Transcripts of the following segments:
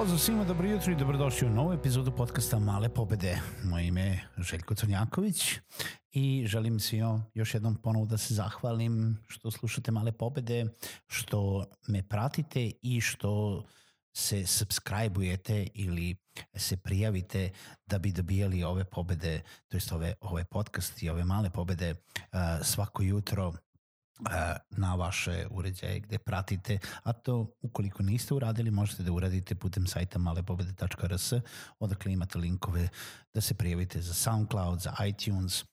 Pozdrav svima, dobro jutro i dobrodošli u novu epizodu podcasta Male pobede. Moje ime je Željko Crnjaković i želim svima još jednom ponovo da se zahvalim što slušate Male pobede, što me pratite i što se subscribe-ujete ili se prijavite da bi dobijali ove pobede, to jest ove, ove podcast i ove male pobede svako jutro na vaše uređaje gde pratite, a to ukoliko niste uradili možete da uradite putem sajta malepobede.rs odakle imate linkove da se prijavite za SoundCloud, za iTunes,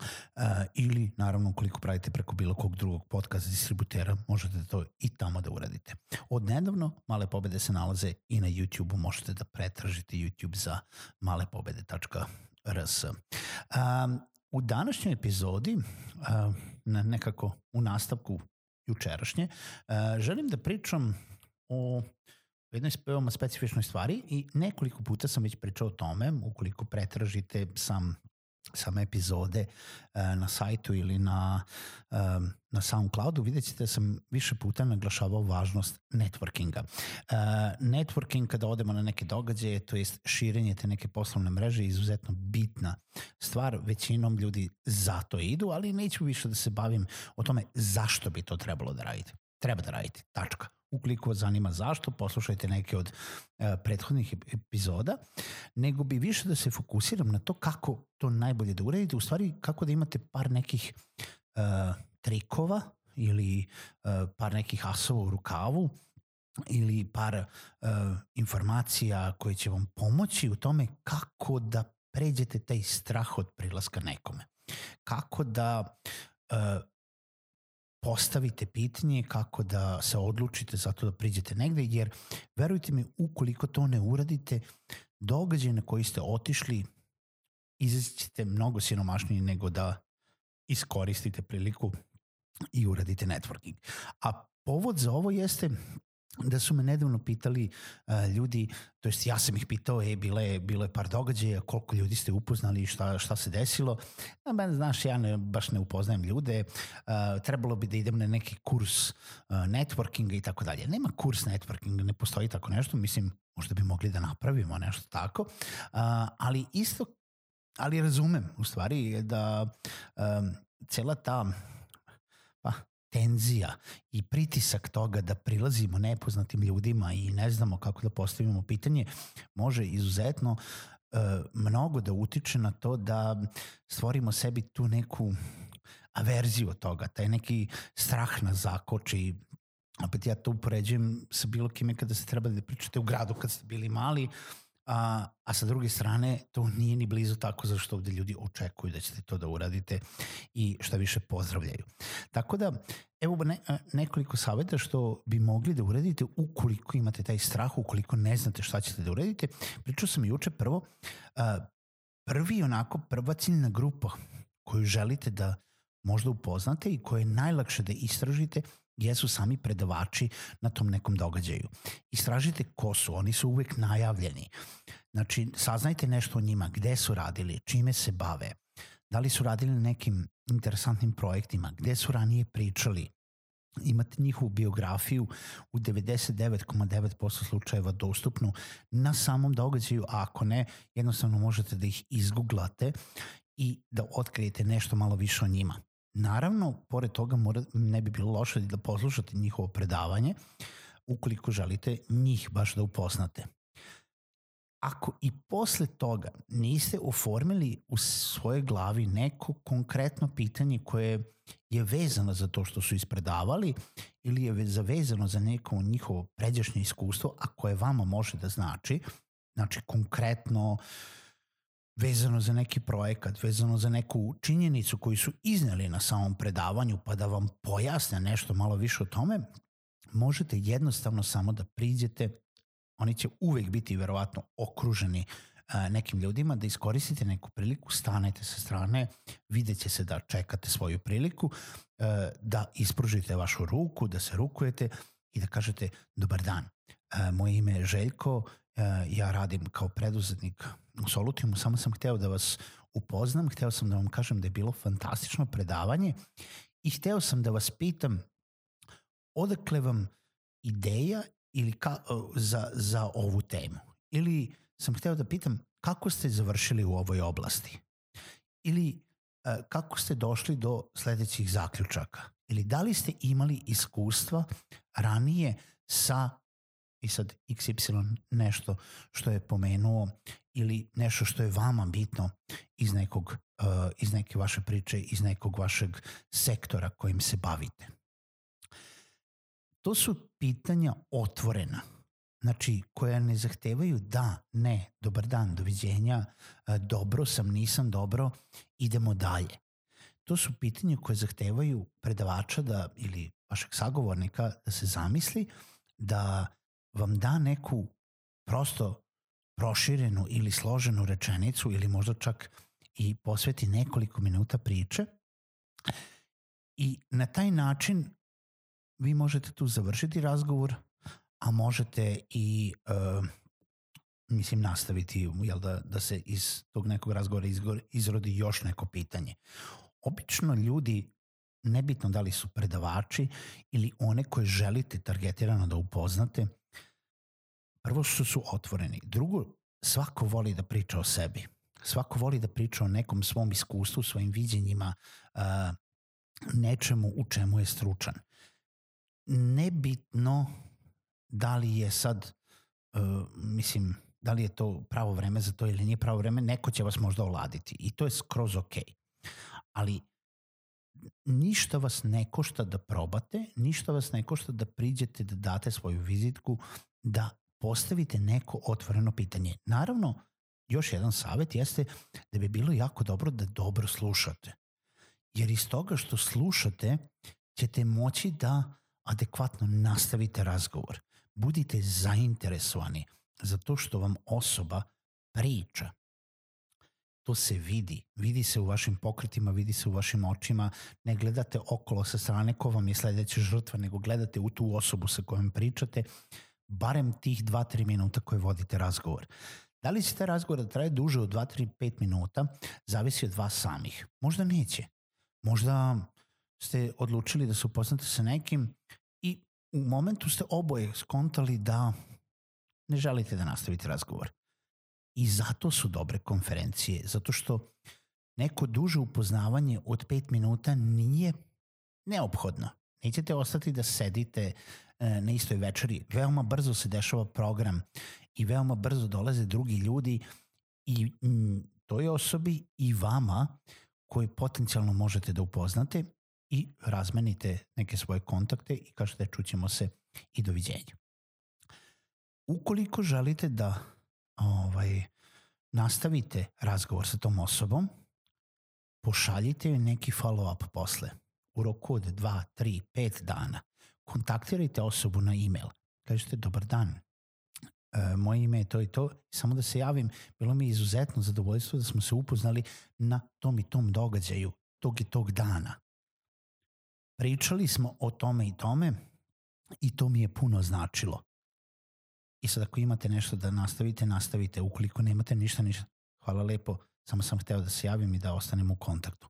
Uh, ili naravno ukoliko pravite preko bilo kog drugog podcast distributera možete to i tamo da uradite. Od nedavno Male pobede se nalaze i na YouTube-u, možete da pretražite YouTube za malepobede.rs. Um, U današnjoj epizodi, nekako u nastavku jučerašnje, želim da pričam o jednoj veoma specifičnoj stvari i nekoliko puta sam već pričao o tome, ukoliko pretražite sam same epizode uh, na sajtu ili na, na SoundCloudu, vidjet ćete da sam više puta naglašavao važnost networkinga. Uh, networking kada odemo na neke događaje, to jest širenje te neke poslovne mreže je izuzetno bitna stvar. Većinom ljudi zato idu, ali neću više da se bavim o tome zašto bi to trebalo da radite. Treba da radite, tačka. Ukoliko vas zanima zašto, poslušajte neke od uh, prethodnih epizoda, nego bi više da se fokusiram na to kako to najbolje da uradite, u stvari kako da imate par nekih uh, trikova ili uh, par nekih asova u rukavu ili par uh, informacija koje će vam pomoći u tome kako da pređete taj strah od prilaska nekome. Kako da uh, postavite pitanje kako da se odlučite za to da priđete negde, jer verujte mi, ukoliko to ne uradite, događaj na koji ste otišli izaćete mnogo siromašniji nego da iskoristite priliku i uradite networking. A povod za ovo jeste da su me nedavno pitali uh, ljudi, to jest ja sam ih pitao, e, bilo je, bilo je par događaja, koliko ljudi ste upoznali, šta, šta se desilo. A ben, znaš, ja ne, baš ne upoznajem ljude, uh, trebalo bi da idem na neki kurs uh, networkinga i tako dalje. Nema kurs networkinga, ne postoji tako nešto, mislim, možda bi mogli da napravimo nešto tako, uh, ali isto, ali razumem u stvari da um, cela ta tenzija i pritisak toga da prilazimo nepoznatim ljudima i ne znamo kako da postavimo pitanje može izuzetno uh, mnogo da utiče na to da stvorimo sebi tu neku averziju od toga, taj neki strah na zakoči, opet ja to upoređujem sa bilo kime kada se treba da pričate u gradu kad ste bili mali, a, a sa druge strane to nije ni blizu tako zašto ovde ljudi očekuju da ćete to da uradite i šta više pozdravljaju. Tako da, evo ne, nekoliko saveta što bi mogli da uradite ukoliko imate taj strah, ukoliko ne znate šta ćete da uradite. Pričao sam juče prvo, a, prvi onako prva ciljna grupa koju želite da možda upoznate i koje je najlakše da istražite jesu sami predavači na tom nekom događaju. Istražite ko su, oni su uvek najavljeni. Znači, saznajte nešto o njima, gde su radili, čime se bave, da li su radili nekim interesantnim projektima, gde su ranije pričali, imate njihovu biografiju u 99,9% slučajeva dostupnu na samom događaju, a ako ne, jednostavno možete da ih izgooglate i da otkrijete nešto malo više o njima. Naravno, pored toga mora, ne bi bilo loše da poslušate njihovo predavanje ukoliko želite njih baš da upoznate. ako i posle toga niste oformili u svojoj glavi neko konkretno pitanje koje je vezano za to što su ispredavali ili je vezano za neko njihovo pređašnje iskustvo, a koje vama može da znači, znači konkretno vezano za neki projekat, vezano za neku činjenicu koju su izneli na samom predavanju pa da vam pojasne nešto malo više o tome, možete jednostavno samo da priđete oni će uvek biti verovatno okruženi nekim ljudima, da iskoristite neku priliku, stanete sa strane, vidjet će se da čekate svoju priliku, da ispružite vašu ruku, da se rukujete i da kažete dobar dan, moje ime je Željko, ja radim kao preduzetnik u Solutiumu, samo sam hteo da vas upoznam, hteo sam da vam kažem da je bilo fantastično predavanje i hteo sam da vas pitam odakle vam ideja ili ka, za, za ovu temu. Ili sam hteo da pitam kako ste završili u ovoj oblasti? Ili kako ste došli do sledećih zaključaka? Ili da li ste imali iskustva ranije sa i sad XY nešto što je pomenuo ili nešto što je vama bitno iz nekog uh, iz neke vaše priče, iz nekog vašeg sektora kojim se bavite. To su pitanja otvorena, znači koja ne zahtevaju da, ne, dobar dan, doviđenja, e, dobro sam, nisam dobro, idemo dalje. To su pitanja koje zahtevaju predavača da, ili vašeg sagovornika da se zamisli, da vam da neku prosto proširenu ili složenu rečenicu ili možda čak i posveti nekoliko minuta priče i na taj način vi možete tu završiti razgovor, a možete i uh, mislim nastaviti jel da, da se iz tog nekog razgovora izrodi još neko pitanje. Obično ljudi nebitno da li su predavači ili one koje želite targetirano da upoznate, prvo što su otvoreni. Drugo, svako voli da priča o sebi. Svako voli da priča o nekom svom iskustvu, svojim viđenjima, nečemu u čemu je stručan nebitno da li je sad, uh, mislim, da li je to pravo vreme za to ili nije pravo vreme, neko će vas možda oladiti i to je skroz ok. Ali ništa vas ne košta da probate, ništa vas ne košta da priđete, da date svoju vizitku, da postavite neko otvoreno pitanje. Naravno, još jedan savet jeste da bi bilo jako dobro da dobro slušate. Jer iz toga što slušate ćete moći da adekvatno nastavite razgovor. Budite zainteresovani za to što vam osoba priča. To se vidi. Vidi se u vašim pokretima, vidi se u vašim očima. Ne gledate okolo sa strane ko vam je sledeća žrtva, nego gledate u tu osobu sa kojom pričate barem tih 2-3 minuta koje vodite razgovor. Da li će taj razgovor da traje duže od 2-3-5 minuta, zavisi od vas samih. Možda neće. Možda ste odlučili da se upoznate sa nekim i u momentu ste oboje skontali da ne želite da nastavite razgovor. I zato su dobre konferencije, zato što neko duže upoznavanje od 5 minuta nije neophodno. Nećete ostati da sedite e, na istoj večeri. Veoma brzo se dešava program i veoma brzo dolaze drugi ljudi i toj osobi i vama koji potencijalno možete da upoznate i razmenite neke svoje kontakte i kažete čućemo se i doviđenja. Ukoliko želite da ovaj, nastavite razgovor sa tom osobom, pošaljite joj neki follow-up posle. U roku od 2, 3, 5 dana. Kontaktirajte osobu na e-mail. Kažete, dobar dan, e, moje ime je to i to, samo da se javim, bilo mi je izuzetno zadovoljstvo da smo se upoznali na tom i tom događaju, tog i tog dana pričali smo o tome i tome i to mi je puno značilo. I sad ako imate nešto da nastavite, nastavite. Ukoliko nemate ništa, ništa, hvala lepo, samo sam hteo da se javim i da ostanem u kontaktu.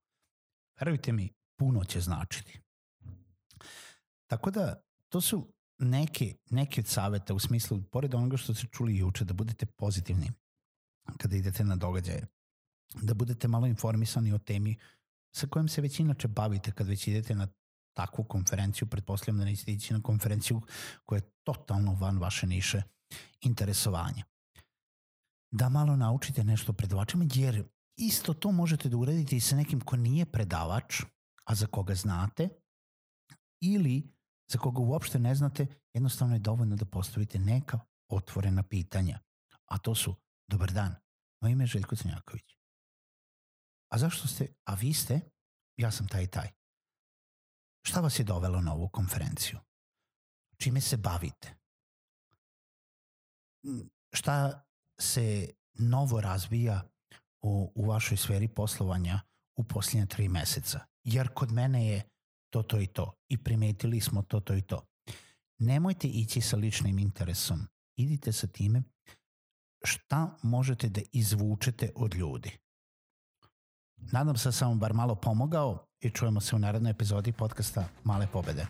Verujte mi, puno će značiti. Tako da, to su neke, neke od saveta u smislu, pored onoga što ste čuli juče, da budete pozitivni kada idete na događaje, da budete malo informisani o temi sa kojom se već inače bavite kad već idete na takvu konferenciju, pretpostavljam da nećete ići na konferenciju koja je totalno van vaše niše interesovanja. da malo naučite nešto predavačima, jer isto to možete da uradite i sa nekim ko nije predavač, a za koga znate, ili za koga uopšte ne znate, jednostavno je dovoljno da postavite neka otvorena pitanja. A to su, dobar dan, moje ime je Željko Crnjaković. A zašto ste, a vi ste, ja sam taj i taj. Šta vas je dovelo na ovu konferenciju? Čime se bavite? Šta se novo razvija u, u vašoj sferi poslovanja u posljednje tri meseca? Jer kod mene je to, to i to. I primetili smo to, to i to. Nemojte ići sa ličnim interesom. Idite sa time šta možete da izvučete od ljudi. Nadam se da sam vam bar malo pomogao i čujemo se u narednoj epizodi podcasta Male pobede.